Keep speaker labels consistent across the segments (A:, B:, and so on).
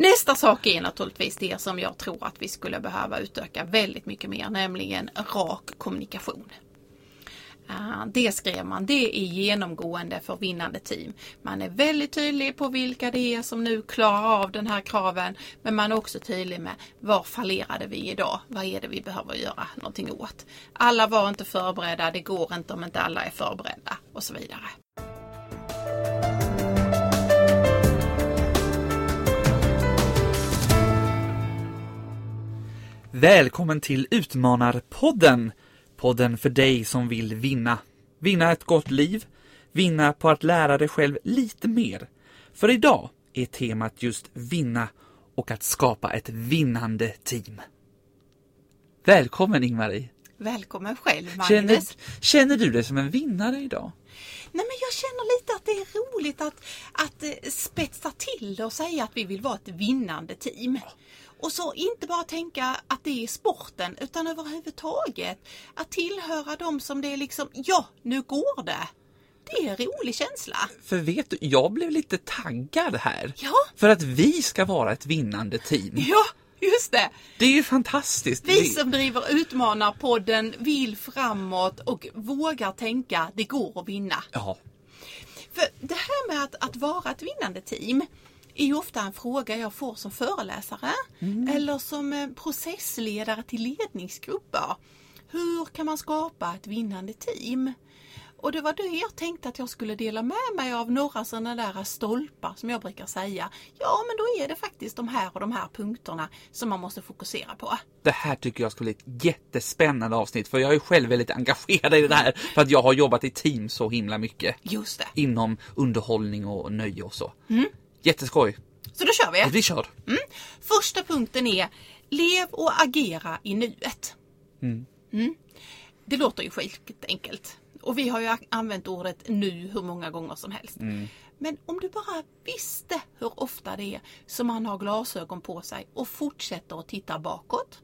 A: Nästa sak är naturligtvis det som jag tror att vi skulle behöva utöka väldigt mycket mer, nämligen rak kommunikation. Ah, det skrev man, det är genomgående för vinnande team. Man är väldigt tydlig på vilka det är som nu klarar av den här kraven, men man är också tydlig med var fallerade vi idag? Vad är det vi behöver göra någonting åt? Alla var inte förberedda, det går inte om inte alla är förberedda och så vidare.
B: Välkommen till Utmanarpodden! Podden för dig som vill vinna. Vinna ett gott liv, vinna på att lära dig själv lite mer. För idag är temat just vinna och att skapa ett vinnande team. Välkommen Ingmarie!
A: Välkommen själv Magnus!
B: Känner, känner du dig som en vinnare idag?
A: Nej, men jag känner lite att det är roligt att, att eh, spetsa till och säga att vi vill vara ett vinnande team. Och så inte bara tänka att det är sporten utan överhuvudtaget att tillhöra dem som det är liksom, ja, nu går det. Det är en rolig känsla.
B: För vet du, jag blev lite taggad här.
A: Ja.
B: För att vi ska vara ett vinnande team.
A: Ja, just det.
B: Det är ju fantastiskt.
A: Vi som driver Utmanarpodden vill framåt och vågar tänka, det går att vinna.
B: Ja,
A: För det här med att, att vara ett vinnande team är ju ofta en fråga jag får som föreläsare eller som eh, processledare till ledningsgrupper. Hur kan man skapa ett vinnande team? Och det var det jag tänkte att jag skulle dela med mig av några sådana där stolpar som jag brukar säga. Ja, men då är det faktiskt de här och de här punkterna som man måste fokusera på.
B: Det här tycker jag skulle bli ett jättespännande avsnitt för jag är själv väldigt engagerad i det här för att jag har jobbat i team så himla mycket.
A: Just det.
B: Inom underhållning och nöje och så. Jätteskoj.
A: Så då kör vi!
B: Vi kör.
A: Första punkten är Lev och agera i nuet. Mm. Det låter ju skitenkelt. Och vi har ju använt ordet nu hur många gånger som helst. Men om du bara visste hur ofta det är som man har glasögon på sig och fortsätter att titta bakåt.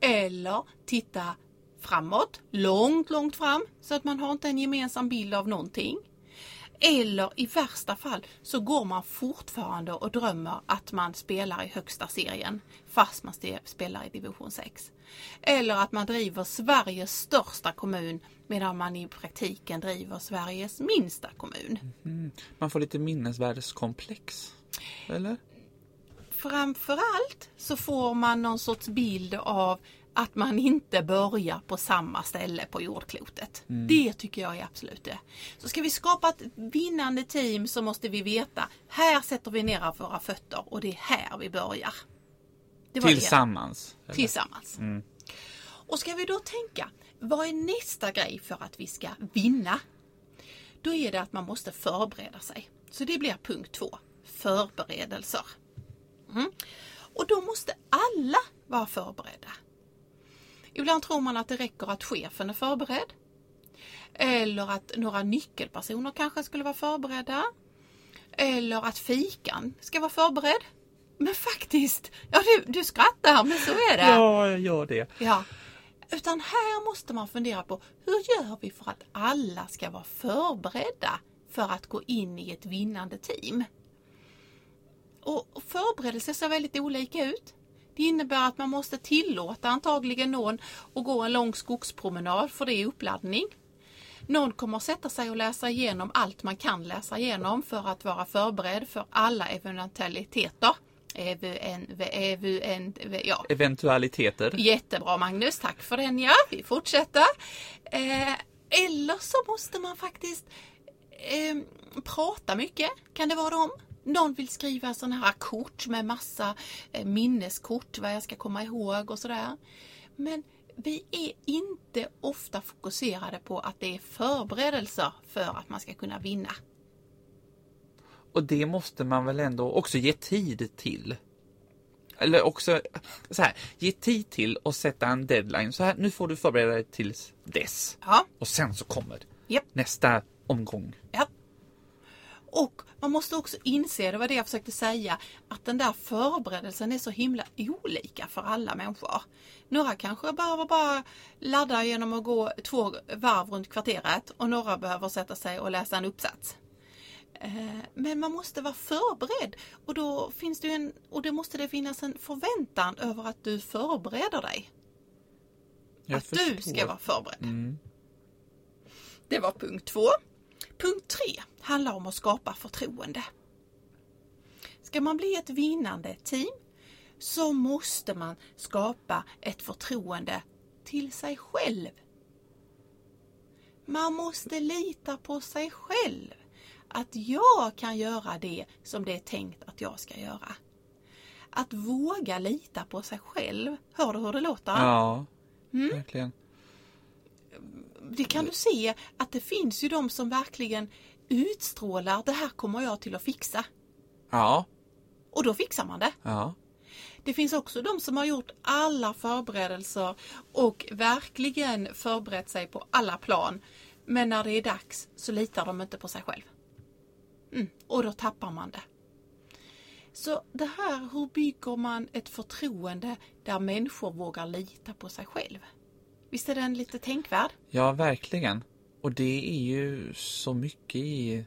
A: Eller titta framåt, långt, långt fram, så att man har inte en gemensam bild av någonting. Eller i värsta fall så går man fortfarande och drömmer att man spelar i högsta serien fast man spelar i division 6. Eller att man driver Sveriges största kommun medan man i praktiken driver Sveriges minsta kommun.
B: Man får lite minnesvärdeskomplex. Eller?
A: Framförallt så får man någon sorts bild av att man inte börjar på samma ställe på jordklotet. Det tycker jag är absolut det. Så ska vi skapa ett vinnande team så måste vi veta, här sätter vi ner våra fötter och det är här vi börjar. Det var det.
B: Tillsammans.
A: Tillsammans. Och ska vi då tänka, vad är nästa grej för att vi ska vinna? Då är det att man måste förbereda sig. Så det blir punkt två, förberedelser. Mm. Och då måste alla vara förberedda. Ibland tror man att det räcker att chefen är förberedd. Eller att några nyckelpersoner kanske skulle vara förberedda. Eller att fikan ska vara förberedd. Men faktiskt, ja du, du skrattar men så är det.
B: Ja, jag gör det.
A: Ja. Utan här måste man fundera på hur gör vi för att alla ska vara förberedda för att gå in i ett vinnande team? Och förberedelser ser väldigt olika ut. Det innebär att man måste tillåta antagligen någon att gå en lång skogspromenad för det är uppladdning. Någon kommer att sätta sig och läsa igenom allt man kan läsa igenom för att vara förberedd för alla eventualiteter. Evu, evu, en, ja.
B: Eventualiteter.
A: Jättebra Magnus, tack för den ja. Vi fortsätter. Eh, eller så måste man faktiskt eh, prata mycket. Kan det vara dem? Någon vill skriva sådana här kort med massa eh, minneskort, vad jag ska komma ihåg och sådär. Men vi är inte ofta fokuserade på att det är förberedelser för att man ska kunna vinna.
B: Och det måste man väl ändå också ge tid till. Eller också så här, ge tid till och sätta en deadline. Så här, nu får du förbereda dig tills dess.
A: Ja,
B: Och sen så kommer
A: Japp.
B: nästa omgång.
A: ja. Och man måste också inse, det var det jag försökte säga, att den där förberedelsen är så himla olika för alla människor. Några kanske behöver bara ladda genom att gå två varv runt kvarteret och några behöver sätta sig och läsa en uppsats. Eh, Men man måste vara förberedd och då finns det en, och det måste det finnas en förväntan över att du förbereder dig.
B: Jag
A: att du
B: förstår.
A: ska vara förberedd.
B: Mm.
A: Det var punkt två. Punkt tre handlar om att skapa förtroende. Ska man bli ett vinnande team så måste man skapa ett förtroende till sig själv. Man måste lita på sig själv. Att jag kan göra det som det är tänkt att jag ska göra. Att våga lita på sig själv. Hör du hur det låter?
B: Ja,
A: Mm.
B: verkligen.
A: det kan du se att det finns ju de som verkligen utstrålar det här kommer jag till att fixa.
B: Ja,
A: Och då fixar man det.
B: ja.
A: Det finns också de som har gjort alla förberedelser och verkligen förberett sig på alla plan. Men när det är dags så litar de inte på sig själv. Mm, och då tappar man det. Så det här, hur bygger man ett förtroende där människor vågar lita på sig själv? Visst är den lite tänkvärd?
B: Ja, verkligen. Och det är ju så mycket i...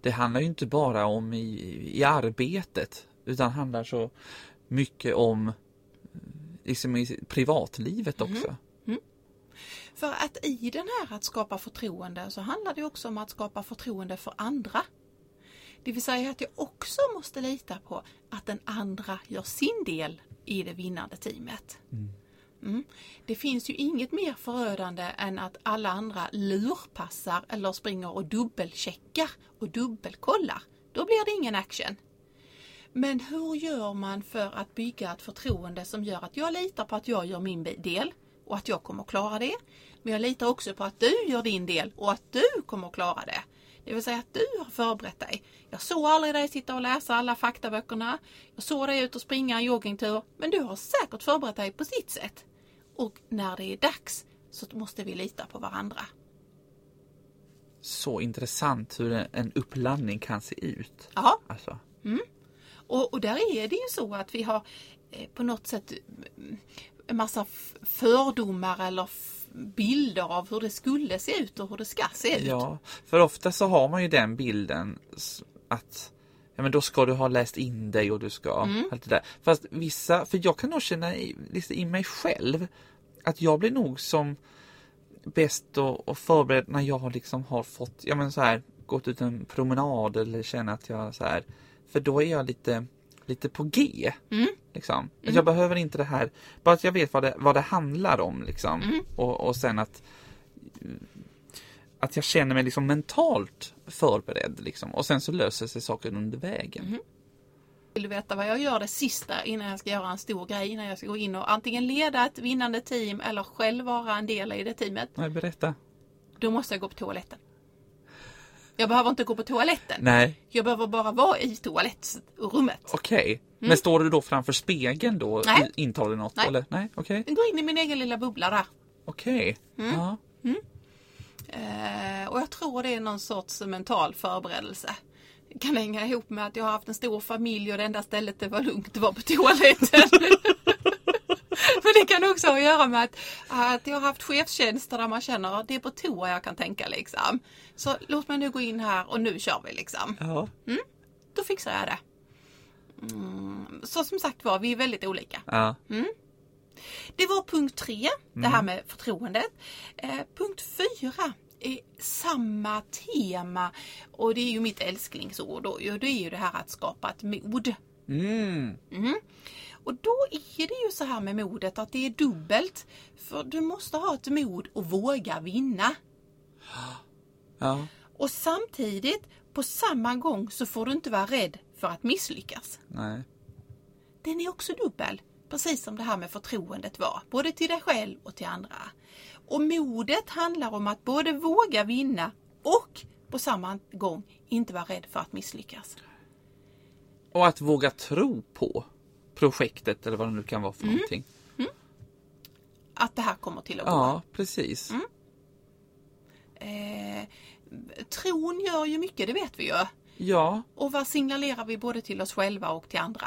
B: Det handlar ju inte bara om i, i arbetet, utan handlar så mycket om liksom i privatlivet också.
A: För att i den här att skapa förtroende så handlar det också om att skapa förtroende för andra. Det vill säga att jag också måste lita på att den andra gör sin del i det vinnande teamet. Mm. Det finns ju inget mer förödande än att alla andra lurpassar eller springer och dubbelcheckar och dubbelkollar. Då blir det ingen action. Men hur gör man för att bygga ett förtroende som gör att jag litar på att jag gör min del och att jag kommer att klara det. Men jag litar också på att du gör din del och att du kommer att klara det. Det vill säga att du har förberett dig. Jag såg aldrig dig sitta och läsa alla faktaböckerna. Jag såg dig ut och springa en joggingtur. Men du har säkert förberett dig på sitt sätt. Och när det är dags så måste vi lita på varandra.
B: Så intressant hur en- uppladdning kan se ut.
A: Ja,
B: Alltså,
A: Och, och där är det ju så att vi har eh, på något sätt mm, en massa fördomar eller bilder av hur det skulle se ut och hur det ska se ut.
B: ja, för ofta så har man ju den bilden att ja, men då ska du ha läst in dig och du ska allt det där. Fast vissa, för jag kan nog känna i, lite i mig själv att jag blir nog som bäst och, och förberedd när jag liksom har fått, ja men så här, gått ut en promenad eller känner att jag så här, för då är jag lite, lite på G.
A: Mm.
B: Liksom. Att Jag behöver inte det här, bara att jag vet vad det, vad det handlar om liksom.
A: Mm.
B: Och, och sen att att jag känner mig liksom mentalt förberedd liksom. Och sen så löser sig saker under vägen.
A: Mm. Vill du veta vad jag gör det sista innan jag ska göra en stor grej? Innan jag ska gå in och antingen leda ett vinnande team eller själv vara en del i det teamet.
B: Nej, berätta.
A: Då måste jag gå på toaletten. Jag behöver inte gå på toaletten.
B: Nej,
A: Jag behöver bara vara i toalettrummet.
B: okej. Men står du då framför spegeln då?
A: Mm. Nej.
B: Intar du något?
A: Nej.
B: Eller? Nej, okej.
A: Jag går in i min egen lilla bubbla där.
B: Okej.
A: Mm.
B: Ja.
A: Eh, och jag tror det är någon sorts mental förberedelse. Det kan hänga ihop med att jag har haft en stor familj och det enda stället det var lugnt var på toaletten. Men det kan också ha att göra med att, att jag har haft chefstjänster där man känner att det är på toa jag kan tänka liksom. Så låt mig nu gå in här och nu kör vi liksom.
B: ja.
A: Då fixar jag det. Mm. Så som sagt var, vi är väldigt olika.
B: Ja.
A: Det var punkt tre, det här med förtroendet. Eh, punkt fyra är samma tema och det är ju mitt älsklingsord. Ju. Det är ju det här att skapa ett mod.
B: Mm.
A: Och då är det ju så här med modet att det är dubbelt. För du måste ha ett mod och våga vinna.
B: Ja.
A: Och samtidigt, på samma gång, så får du inte vara rädd för att misslyckas.
B: Nej.
A: Den är också dubbel. Precis som det här med förtroendet var. Både till dig själv och till andra. Och modet handlar om att både våga vinna och på samma gång inte vara rädd för att misslyckas.
B: Och att våga tro på projektet eller vad det nu kan vara för
A: Mm.
B: någonting.
A: Att det här kommer till att gå.
B: Ja, precis.
A: Mm. Eh, tron gör ju mycket, det vet vi ju.
B: Ja,
A: Och vad signalerar vi både till oss själva och till andra?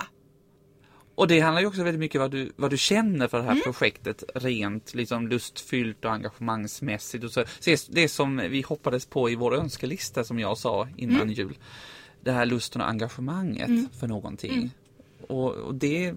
B: Och det handlar ju också väldigt mycket vad du, vad du känner för det här projektet rent liksom lustfyllt och engagemangsmässigt. Och så. Så det som vi hoppades på i vår önskelista som jag sa innan jul. Det här lusten och engagemanget för någonting. Och, och det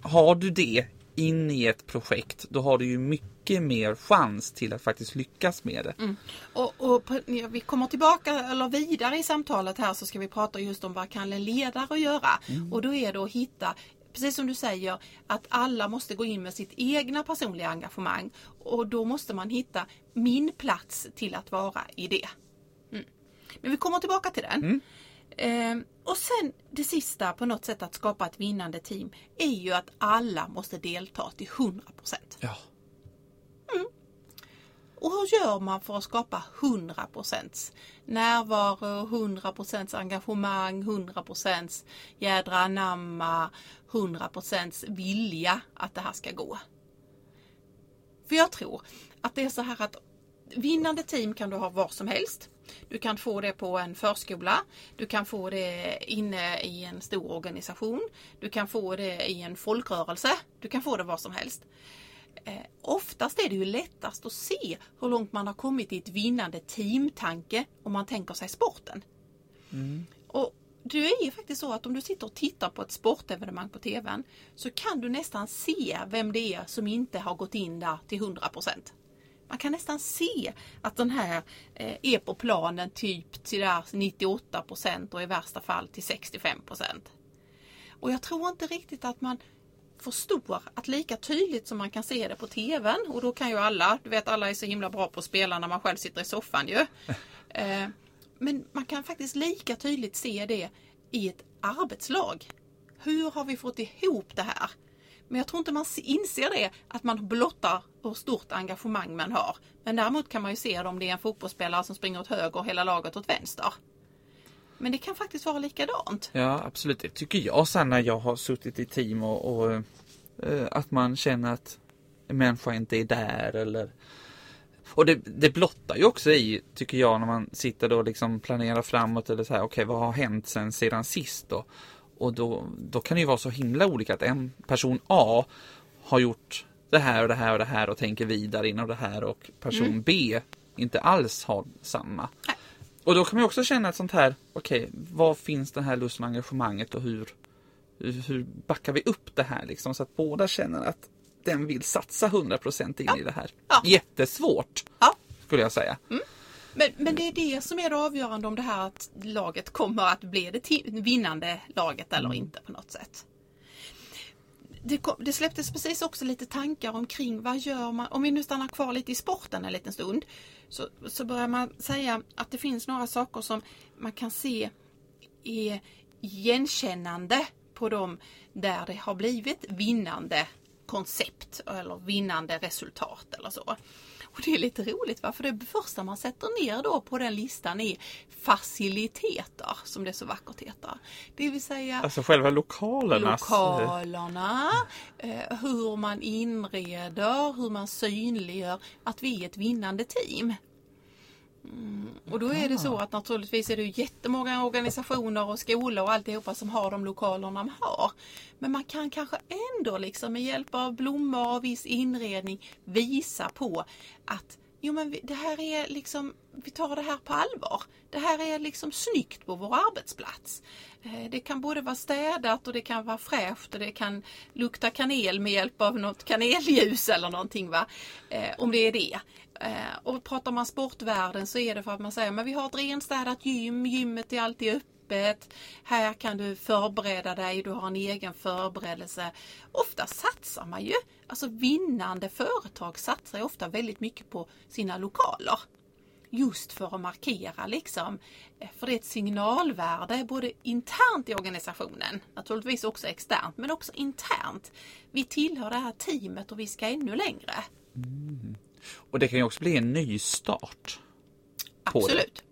B: har du det in i ett projekt, då har du ju mycket mer chans till att faktiskt lyckas med det.
A: Och, och på- vi kommer tillbaka eller vidare i samtalet här så ska vi prata just om vad kan en ledare göra? Och då är det att hitta Precis som du säger att alla måste gå in med sitt egna personliga engagemang och då måste man hitta min plats till att vara i det. Mm. Men vi kommer tillbaka till den. Ehm, och sen det sista på något sätt att skapa ett vinnande team är ju att alla måste delta till 100%.
B: Ja.
A: Och hur gör man för att skapa 100% närvaro, 100% engagemang, 100% jädra anamma, 100% vilja att det här ska gå? För jag tror att det är så här att vinnande team kan du ha var som helst. Du kan få det på en förskola. Du kan få det inne i en stor organisation. Du kan få det i en folkrörelse. Du kan få det var som helst. Eh, oftast är det ju lättast att se hur långt man har kommit i ett vinnande teamtanke om man tänker sig sporten. Och det är ju faktiskt så att om du sitter och tittar på ett sportevenemang på TVn så kan du nästan se vem det är som inte har gått in där till 100%. Man kan nästan se att den här eh, är på planen typ till där 98% och i värsta fall till 65%. Och jag tror inte riktigt att man förstår att lika tydligt som man kan se det på TVn och då kan ju alla, du vet alla är så himla bra på att spela när man själv sitter i soffan ju. Eh, Men man kan faktiskt lika tydligt se det i ett arbetslag. Hur har vi fått ihop det här? Men jag tror inte man inser det, att man blottar hur stort engagemang man har. Men däremot kan man ju se det om det är en fotbollsspelare som springer åt höger och hela laget åt vänster. Men det kan faktiskt vara likadant.
B: Ja, absolut. Det tycker jag sen när jag har suttit i team och, och eh, att man känner att en människa inte är där eller och det, det blottar ju också i, tycker jag, när man sitter då och liksom planerar framåt eller så här, okej vad har hänt sen sedan sist då? Och då, då kan det ju vara så himla olika att en person A har gjort det här och det här och det här och tänker vidare inom det här och person B inte alls har samma. Och då kan man ju också känna ett sånt här, okej, var finns det här lusten och engagemanget och hur, hur backar vi upp det här liksom så att båda känner att den vill satsa 100% in i det här.
A: Ja.
B: Jättesvårt,
A: Ja,
B: skulle jag säga.
A: Men, men det är det som är det avgörande om det här att laget kommer att bli det vinnande laget eller inte på något sätt. Det, kom, det släpptes precis också lite tankar omkring vad gör man, om vi nu stannar kvar lite i sporten en liten stund, så, så börjar man säga att det finns några saker som man kan se är igenkännande på dem där det har blivit vinnande koncept eller vinnande resultat eller så. Och det är lite roligt va? för det första man sätter ner då på den listan är faciliteter som det så vackert heter. Det vill säga
B: Alltså själva lokalernas...
A: lokalerna, eh, hur man inreder, hur man synliggör att vi är ett vinnande team. Mm, och då är det så att naturligtvis är det jättemånga organisationer och skolor och alltihopa som har de lokalerna man har. Men man kan kanske ändå liksom med hjälp av blommor och viss inredning visa på att jo men vi, det här är liksom, vi tar det här på allvar. Det här är liksom snyggt på vår arbetsplats. Eh, det kan både vara städat och det kan vara fräscht och det kan lukta kanel med hjälp av något kanelljus eller någonting va. Eh, om det är det. Eh, och pratar man sportvärlden så är det för att man säger men vi har ett renstädat gym, gymmet är alltid öppet. Här kan du förbereda dig, du har en egen förberedelse. Ofta satsar man ju, alltså vinnande företag satsar ju ofta väldigt mycket på sina lokaler. Just för att markera liksom, eh, för det är ett signalvärde både internt i organisationen, naturligtvis också externt, men också internt. Vi tillhör det här teamet och vi ska ännu längre.
B: Och det kan ju också bli en ny start. På det.
A: Absolut.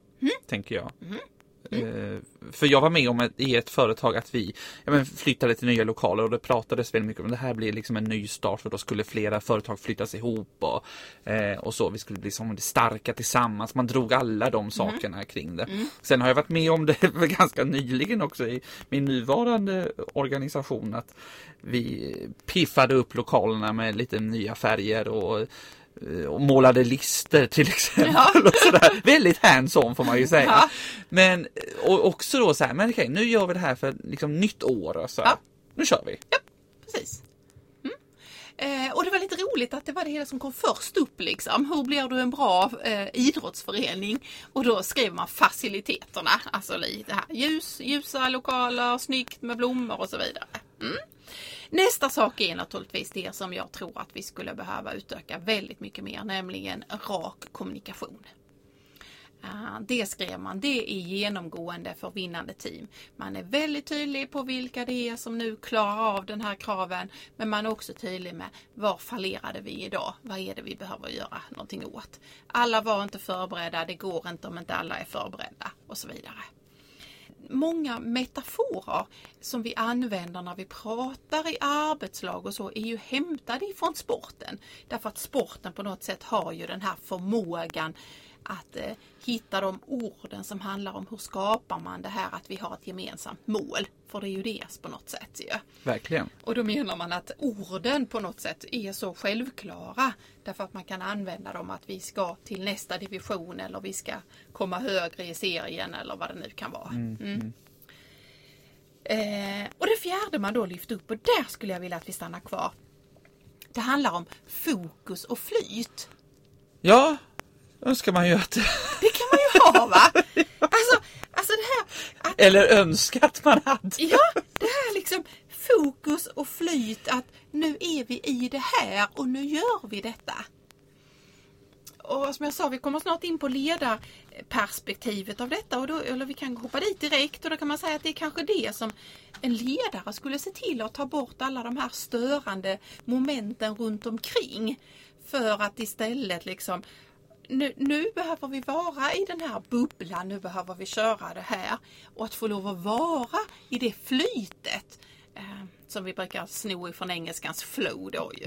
B: tänker jag. Eh, För jag var med om ett, i ett företag att vi ja, men flyttade till nya lokaler och det pratades väldigt mycket om det här blir liksom en ny start för då skulle flera företag flyttas ihop och, eh, och så. Vi skulle bli som starka tillsammans. Man drog alla de sakerna kring det. Sen har jag varit med om det ganska nyligen också i min nuvarande organisation att vi piffade upp lokalerna med lite nya färger och och målade lister till exempel.
A: Ja.
B: Och sådär. Väldigt hands-on får man ju säga.
A: Ja.
B: Men och också då så här, men okej, nu gör vi det här för liksom nytt år och så.
A: Ja.
B: Nu kör vi.
A: Precis. Mm. Eh, och det var lite roligt att det var det hela som kom först upp liksom. Hur blir du en bra eh, idrottsförening? Och då skrev man faciliteterna. Alltså lite här ljus, ljusa lokaler, snyggt med blommor och så vidare. Mm. Nästa sak är naturligtvis det som jag tror att vi skulle behöva utöka väldigt mycket mer, nämligen rak kommunikation. Ah, det skrev man, det är genomgående för vinnande team. Man är väldigt tydlig på vilka det är som nu klarar av den här kraven. Men man är också tydlig med var fallerade vi idag? Vad är det vi behöver göra någonting åt? Alla var inte förberedda, det går inte om inte alla är förberedda och så vidare. Många metaforer som vi använder när vi pratar i arbetslag och så är ju hämtade ifrån sporten. Därför att sporten på något sätt har ju den här förmågan att eh, hitta de orden som handlar om hur skapar man det här att vi har ett gemensamt mål. För det är ju det på något sätt ju.
B: Verkligen.
A: Och då menar man att orden på något sätt är så självklara. Därför att man kan använda dem att vi ska till nästa division eller vi ska komma högre i serien eller vad det nu kan vara. Mm. Eh, och det fjärde man då lyfter upp och där skulle jag vilja att vi stannar kvar. Det handlar om fokus och flyt.
B: Ja, önskar man ju att
A: Det kan man ju ha va? Alltså, alltså det här att
B: Eller önskat man hade.
A: Ja, det här liksom fokus och flyt att nu är vi i det här och nu gör vi detta. Och som jag sa, vi kommer snart in på ledarperspektivet av detta och då, eller vi kan hoppa dit direkt och då kan man säga att det är kanske det som en ledare skulle se till att ta bort alla de här störande momenten runt omkring. För att istället liksom nu, nu behöver vi vara i den här bubblan, nu behöver vi köra det här. Och att få lov att vara i det flytet eh, som vi brukar sno ifrån engelskans flow då ju.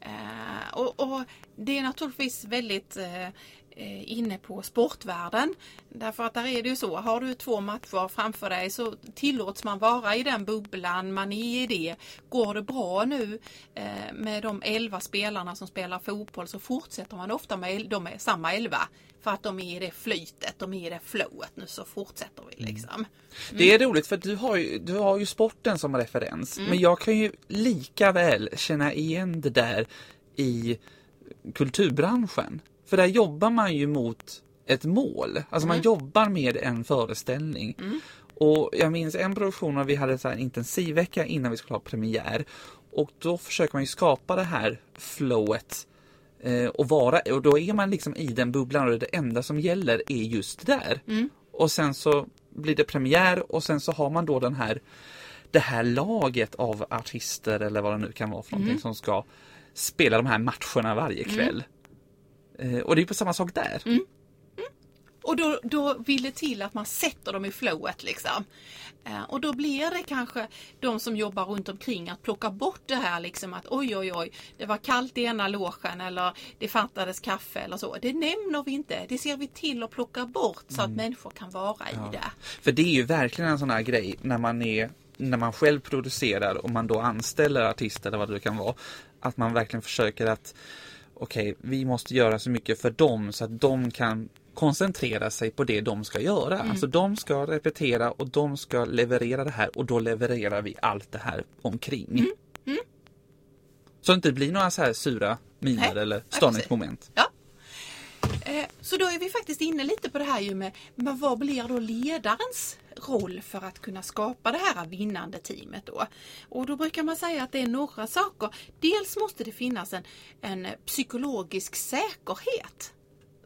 A: Eh, och, och det är naturligtvis väldigt eh, inne på sportvärlden. Därför att där är det ju så, har du två matcher framför dig så tillåts man vara i den bubblan, man är i det. Går det bra nu eh, med de elva spelarna som spelar fotboll så fortsätter man ofta med de är samma elva. För att de är i det flytet, de är i det flowet. Nu så fortsätter vi liksom.
B: Det är roligt för du har, ju, du har ju sporten som referens. Men jag kan ju lika väl känna igen det där i kulturbranschen. För där jobbar man ju mot ett mål. Alltså man jobbar med en föreställning. Och jag minns en produktion när vi hade så här en intensivvecka innan vi skulle ha premiär. Och då försöker man ju skapa det här flowet. Eh, och, vara, och då är man liksom i den bubblan och det enda som gäller är just där. Och sen så blir det premiär och sen så har man då den här det här laget av artister eller vad det nu kan vara för någonting som ska spela de här matcherna varje kväll. Eh, och det är på samma sak där.
A: Och då, då vill det till att man sätter dem i flowet liksom. Eh, och då blir det kanske de som jobbar runt omkring att plocka bort det här liksom att oj oj oj, det var kallt i ena logen eller det fattades kaffe eller så. Det nämner vi inte. Det ser vi till att plocka bort så att människor kan vara i det.
B: För det är ju verkligen en sån här grej när man är när man själv producerar och man då anställer artister eller vad det kan vara. Att man verkligen försöker att okej, vi måste göra så mycket för dem så att de kan koncentrera sig på det de ska göra. Alltså de ska repetera och de ska leverera det här och då levererar vi allt det här omkring. Så det inte blir några så här sura miner eller störningsmoment.
A: Ja. Eh, Så då är vi faktiskt inne lite på det här ju med, men vad blir då ledarens roll för att kunna skapa det här vinnande teamet då? Och då brukar man säga att det är några saker. Dels måste det finnas en, en psykologisk säkerhet.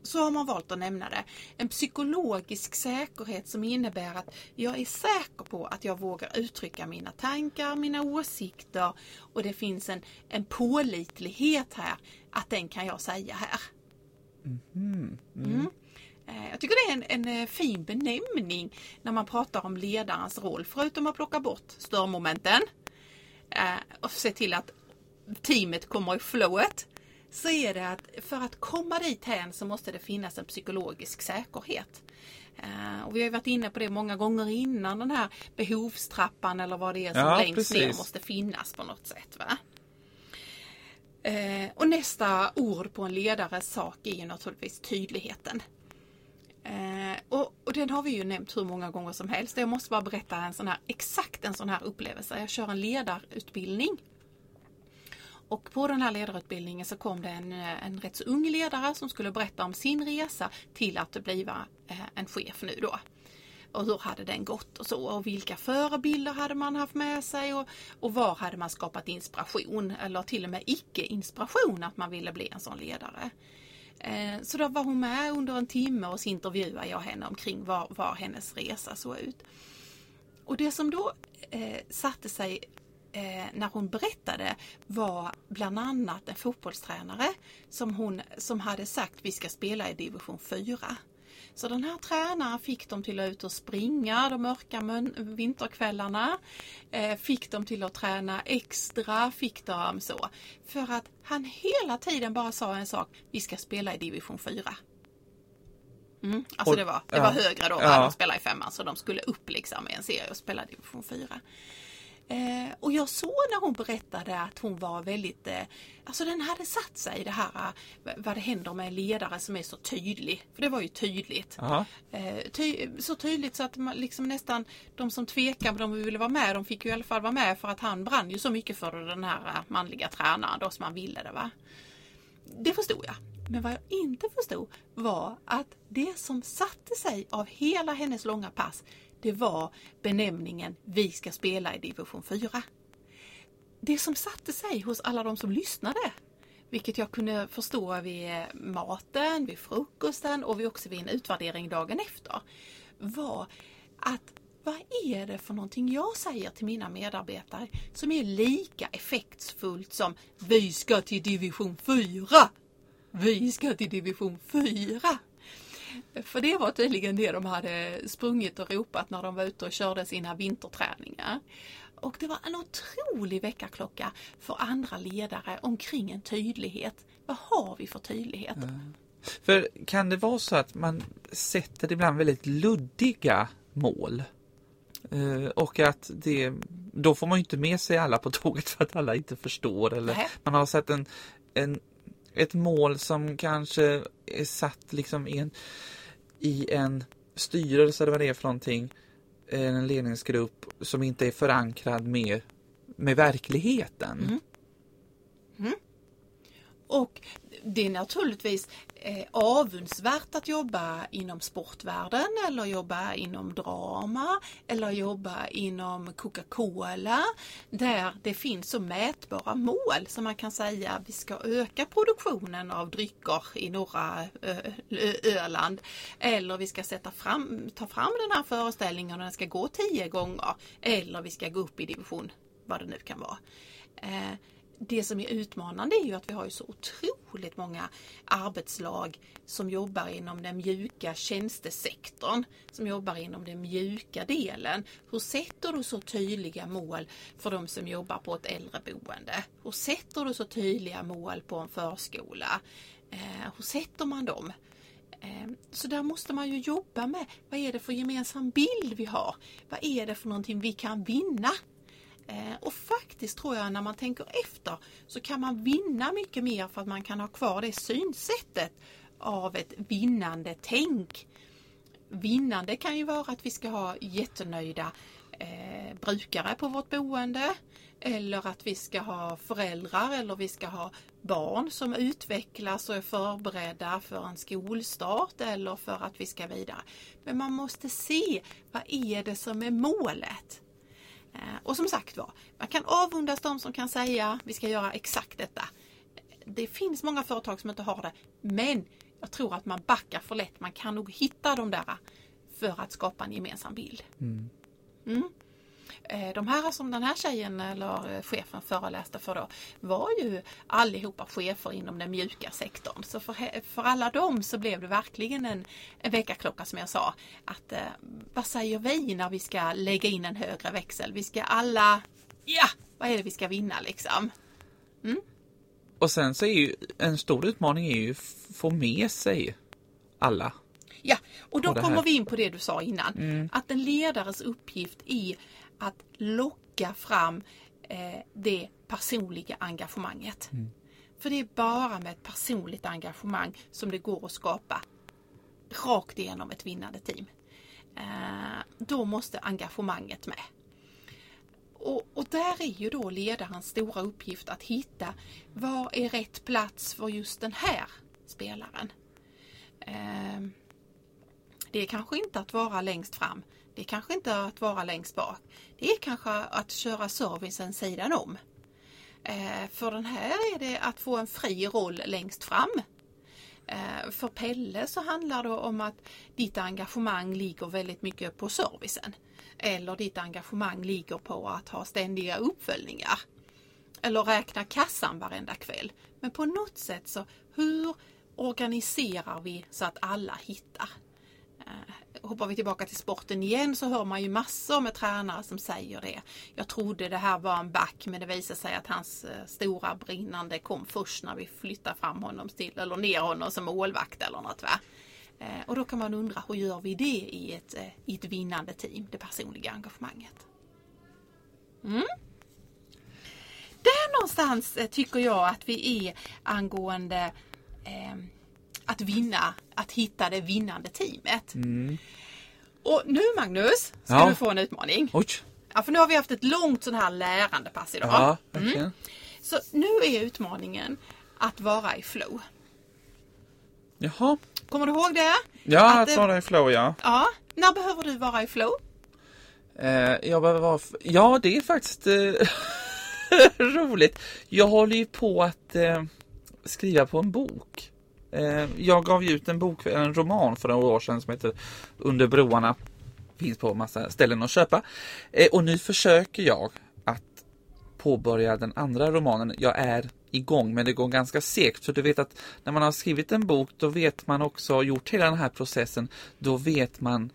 A: Så har man valt att nämna det. En psykologisk säkerhet som innebär att jag är säker på att jag vågar uttrycka mina tankar, mina åsikter och det finns en, en pålitlighet här att den kan jag säga här. Mm. Eh, Jag tycker det är en, en eh, fin benämning när man pratar om ledarens roll. Förutom att plocka bort störmomenten eh, och se till att teamet kommer i flowet. Så är det att för att komma dit hän så måste det finnas en psykologisk säkerhet. Och vi har varit inne på det många gånger innan den här behovstrappan eller vad det är som
B: Ja,
A: längst ner
B: precis.
A: måste finnas på något sätt. Va? Eh, och nästa ord på en ledares sak är ju naturligtvis tydligheten. Eh, och, och den har vi ju nämnt hur många gånger som helst. Jag måste bara berätta en sån här, exakt en sån här upplevelse. Jag kör en ledarutbildning. Och på den här ledarutbildningen så kom det en, en rätt så ung ledare som skulle berätta om sin resa till att bli eh, en chef nu då. Och hur hade den gått och så och vilka förebilder hade man haft med sig och, och var hade man skapat inspiration eller till och med icke-inspiration att man ville bli en sån ledare. Eh, så då var hon med under en timme och så intervjuade jag henne omkring var, var hennes resa såg ut. Och det som då eh, satte sig eh, när hon berättade var bland annat en fotbollstränare som, hon, som hade sagt vi ska spela i division 4. Så den här tränaren fick dem till att ut och springa de mörka vinterkvällarna. Eh, fick dem till att träna extra, fick dem så. För att han hela tiden bara sa en sak, vi ska spela i division 4. Mm, alltså
B: Och-
A: det var, det
B: ja.
A: var högre då?
B: Ja.
A: de spelade i femman så de skulle upp liksom i en serie och spela division 4. Eh, och jag såg när hon berättade att hon var väldigt, eh, alltså den hade satt sig det här eh, vad det händer med en ledare som är så tydlig. För det var ju tydligt. Eh, ty, så tydligt så att man liksom nästan de som tvekade om de ville vara med, de fick ju i alla fall vara med för att han brann ju så mycket för den här eh, manliga tränaren då som han ville det va. Det förstod jag. Men vad jag inte förstod var att det som satte sig av hela hennes långa pass, det var benämningen Vi ska spela i division 4. Det som satte sig hos alla de som lyssnade, vilket jag kunde förstå vid eh, maten, vid frukosten och vid också vid en utvärdering dagen efter, var att vad är det för någonting jag säger till mina medarbetare som är lika effektfullt som Vi ska till division 4! Vi ska till division 4! För det var tydligen det de hade sprungit och ropat när de var ute och körde sina vinterträningar. Och det var en otrolig väckarklocka för andra ledare omkring en tydlighet. Vad har vi för tydlighet?
B: För kan det vara så att man sätter ibland väldigt luddiga mål? Eh, och att det, då får man inte med sig alla på tåget för att alla inte förstår. Eller
A: Nej.
B: man har satt en, en, ett mål som kanske är satt liksom i en, i en styrelse eller vad det är för någonting. Eh, en ledningsgrupp som inte är förankrad med, med verkligheten. Mm. Mm.
A: Och det är naturligtvis eh, avundsvärt att jobba inom sportvärlden eller jobba inom drama eller jobba inom Coca-Cola där det finns så mätbara mål som man kan säga vi ska öka produktionen av drycker i norra eh, Öland eller vi ska sätta fram, ta fram den här föreställningen och den ska gå tio gånger eller vi ska gå upp i division vad det nu kan vara. Eh, det som är utmanande är ju att vi har ju så otroligt många arbetslag som jobbar inom den mjuka tjänstesektorn, som jobbar inom den mjuka delen. Hur sätter du så tydliga mål för de som jobbar på ett äldreboende? Hur sätter du så tydliga mål på en förskola? Eh, hur sätter man dem? Eh, så där måste man ju jobba med. Vad är det för gemensam bild vi har? Vad är det för någonting vi kan vinna? Eh, och faktiskt tror jag när man tänker efter så kan man vinna mycket mer för att man kan ha kvar det synsättet av ett vinnande tänk. Vinnande kan ju vara att vi ska ha jättenöjda eh, brukare på vårt boende. Eller att vi ska ha föräldrar eller vi ska ha barn som utvecklas och är förberedda för en skolstart eller för att vi ska vidare. Men man måste se vad är det som är målet. Eh, Och som sagt var, man kan avundas de som kan säga vi ska göra exakt detta. Det finns många företag som inte har det, men jag tror att man backar för lätt. Man kan nog hitta de där för att skapa en gemensam bild. Mm. Eh, De här som den här tjejen eller eh, chefen föreläste för då var ju allihopa chefer inom den mjuka sektorn. Så för, för alla dem så blev det verkligen en, en väckarklocka som jag sa. Att eh, vad säger vi när vi ska lägga in en högre växel? Vi ska alla, ja, vad är det vi ska vinna liksom?
B: Och sen så är ju en stor utmaning är ju få med sig alla.
A: Ja, och då kommer vi in på det du sa innan. Att en ledares uppgift är att locka fram eh, det personliga engagemanget. För det är bara med ett personligt engagemang som det går att skapa rakt igenom ett vinnande team. Eh, då måste engagemanget med. Och, och där är ju då ledarens stora uppgift att hitta vad är rätt plats för just den här spelaren. Eh, det är kanske inte att vara längst fram. Det är kanske inte att vara längst bak. Det är kanske att köra servicen sidan om. Eh, för den här är det att få en fri roll längst fram. Eh, för Pelle så handlar det om att ditt engagemang ligger väldigt mycket på servicen. Eller ditt engagemang ligger på att ha ständiga uppföljningar. Eller räkna kassan varenda kväll. Men på något sätt så hur organiserar vi så att alla hittar? Hoppar vi tillbaka till sporten igen så hör man ju massor med tränare som säger det. Jag trodde det här var en back men det visar sig att hans eh, stora brinnande kom först när vi flyttar fram honom till, eller ner honom som målvakt eller något. Va? Eh, och då kan man undra hur gör vi det i ett, eh, i ett vinnande team, det personliga engagemanget. Mm. Där någonstans tycker jag att vi är angående eh, att vinna, att hitta det vinnande teamet. Och nu Magnus, ska
B: Ja.
A: du få en utmaning.
B: Oj!
A: Ja, för nu har vi haft ett långt sån här lärandepass idag.
B: Ja, verkligen.
A: Så nu är utmaningen att vara i flow.
B: Jaha.
A: Kommer du ihåg det?
B: Ja,
A: Att
B: att vara i flow ja.
A: Ja, när behöver du vara i flow?
B: Eh, jag behöver vara... Ja, det är faktiskt eh, roligt. Jag håller ju på att eh, skriva på en bok. Eh, jag gav ju ut en bok, en roman för några år sedan som heter Under broarna. Finns på massa ställen att köpa. Eh, och nu försöker jag att påbörja den andra romanen. Jag är igång men det går ganska segt. Så du vet att när man har skrivit en bok då vet man också, gjort hela den här processen, då vet man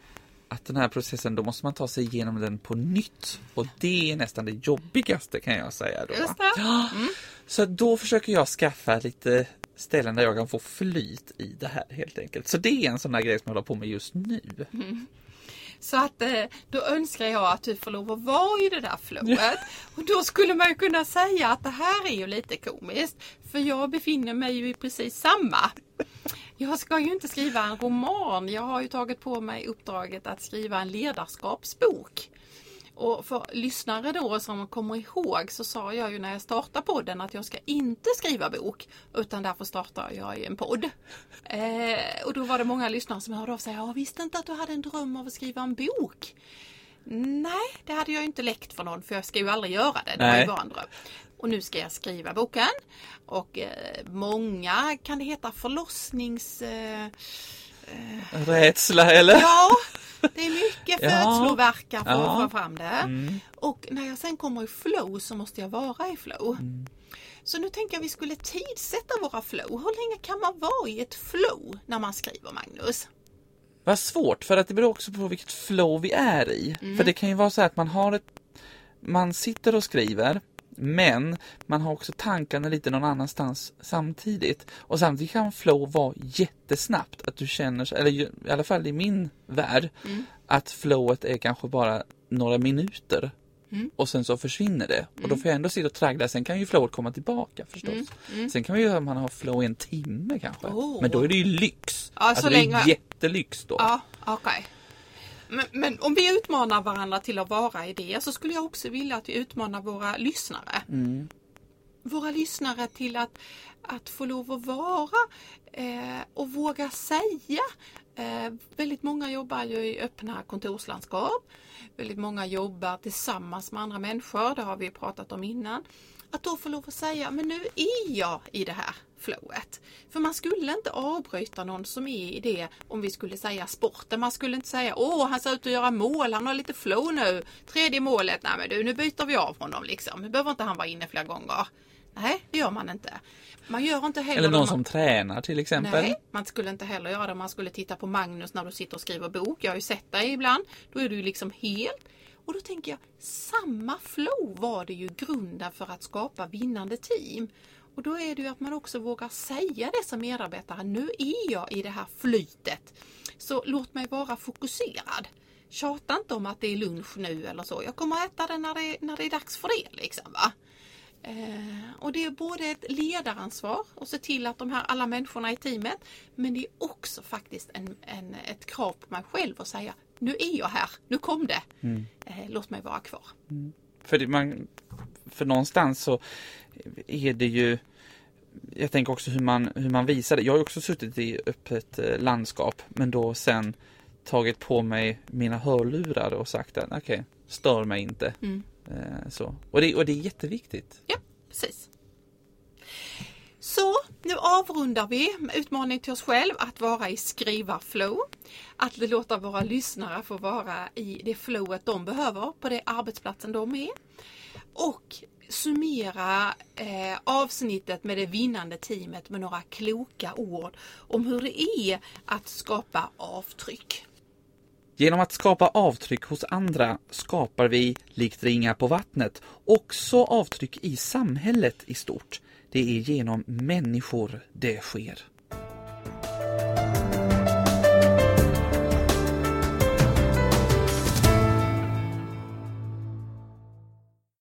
B: att den här processen, då måste man ta sig igenom den på nytt. Och det är nästan det jobbigaste kan jag säga då.
A: Just det. Mm.
B: Så då försöker jag skaffa lite ställen där jag kan få flyt i det här helt enkelt. Så det är en sån där grej som jag håller på med just nu.
A: Så att eh, då önskar jag att du får lov att vara i det där flowet. Och då skulle man ju kunna säga att det här är ju lite komiskt. För jag befinner mig ju i precis samma. Jag ska ju inte skriva en roman. Jag har ju tagit på mig uppdraget att skriva en ledarskapsbok. Och för lyssnare då som kommer ihåg så sa jag ju när jag startade podden att jag ska inte skriva bok utan därför startar jag en podd. Eh, och då var det många lyssnare som hörde av sig. Jag visste inte att du hade en dröm av att skriva en bok. Nej, det hade jag inte läckt för någon för jag ska ju aldrig göra det. Det var ju bara en dröm. Och nu ska jag skriva boken. Och eh, många kan det heta förlossnings... Eh,
B: Rädsla eller?
A: Ja, det är mycket födslovärkar för att
B: Ja.
A: få fram det. Och när jag sen kommer i flow så måste jag vara i flow. Så nu tänker jag vi skulle tidsätta våra flow. Hur länge kan man vara i ett flow när man skriver Magnus?
B: Vad svårt, för att det beror också på vilket flow vi är i. För det kan ju vara så här att man har ett... Man sitter och skriver, men man har också tankarna lite någon annanstans samtidigt. Och samtidigt kan flow vara jättesnabbt. Att du känner, eller i alla fall i min värld, att flowet är kanske bara några minuter. Och sen så försvinner det. Och då får jag ändå sitta och traggla. Sen kan ju flowet komma tillbaka förstås. Sen kan man ju man ha flow i en timme kanske.
A: Oh.
B: Men då är det ju lyx.
A: Ja, så
B: alltså det är
A: länge-
B: jättelyx då.
A: Ja, okej. Men, men om vi utmanar varandra till att vara i det så skulle jag också vilja att vi utmanar våra lyssnare. Våra lyssnare till att, att få lov att vara eh, och våga säga Eh, väldigt många jobbar ju i öppna kontorslandskap. Väldigt många jobbar tillsammans med andra människor, det har vi pratat om innan. Att då få lov att säga, men nu är jag i det här flowet. För man skulle inte avbryta någon som är i det om vi skulle säga sporten. Man skulle inte säga, åh han ser ut att göra mål, han har lite flow nu. Tredje målet, nej men du nu byter vi av honom liksom. Nu behöver inte han vara inne flera gånger. Nej, det gör man inte. Man gör inte heller
B: Eller någon
A: man...
B: som tränar till exempel.
A: Nej, man skulle inte heller göra det man skulle titta på Magnus när du sitter och skriver bok. Jag har ju sett dig ibland. Då är du liksom helt... Och då tänker jag, samma flow var det ju grunden för att skapa vinnande team. Och då är det ju att man också vågar säga det som medarbetare. Nu är jag i det här flytet. Så låt mig vara fokuserad. Tjata inte om att det är lunch nu eller så. Jag kommer att äta det när det, när det är dags för det. Liksom, va? Eh, och det är både ett ledaransvar att se till att de här alla människorna i teamet, men det är också faktiskt en, en, ett krav på mig själv att säga nu är jag här, nu kom det.
B: Mm.
A: Eh, låt mig vara kvar.
B: För, det, man, för någonstans så är det ju jag tänker också hur man, hur man visar det. Jag har också suttit i öppet eh, landskap men då sen tagit på mig mina hörlurar och sagt att okej, okay, stör mig inte.
A: Mm.
B: Eh, så. Och, det, och det är jätteviktigt.
A: Ja, precis. Så, nu avrundar vi med utmaning till oss själv att vara i skrivarflow. Att låta våra lyssnare få vara i det flowet de behöver på det arbetsplatsen de är. Och summera eh, avsnittet med det vinnande teamet med några kloka ord om hur det är att skapa avtryck.
B: Genom att skapa avtryck hos andra skapar vi, likt ringar på vattnet, också avtryck i samhället i stort. Det är genom människor det sker.